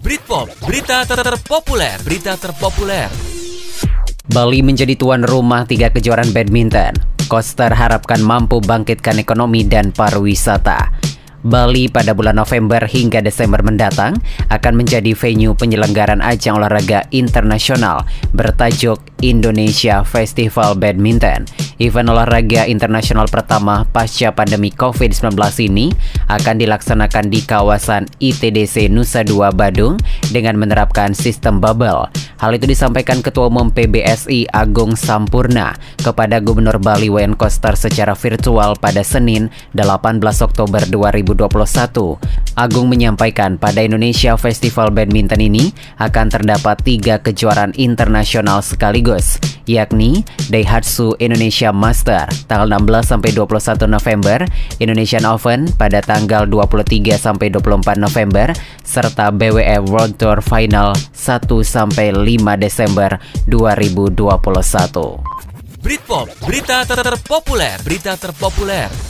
Britpop, berita ter berita terpopuler. Bali menjadi tuan rumah tiga kejuaraan badminton. Koster harapkan mampu bangkitkan ekonomi dan pariwisata. Bali pada bulan November hingga Desember mendatang akan menjadi venue penyelenggaraan ajang olahraga internasional bertajuk Indonesia Festival Badminton. Event olahraga internasional pertama pasca pandemi COVID-19 ini akan dilaksanakan di kawasan ITDC Nusa Dua Badung dengan menerapkan sistem bubble. Hal itu disampaikan Ketua Umum PBSI Agung Sampurna kepada Gubernur Bali Wen Koster secara virtual pada Senin 18 Oktober 2020 2021. Agung menyampaikan pada Indonesia Festival Badminton ini akan terdapat tiga kejuaraan internasional sekaligus, yakni Daihatsu Indonesia Master tanggal 16 sampai 21 November, Indonesian Open pada tanggal 23 sampai 24 November, serta BWF World Tour Final 1 sampai 5 Desember 2021. Britpop, berita ter terpopuler, berita terpopuler.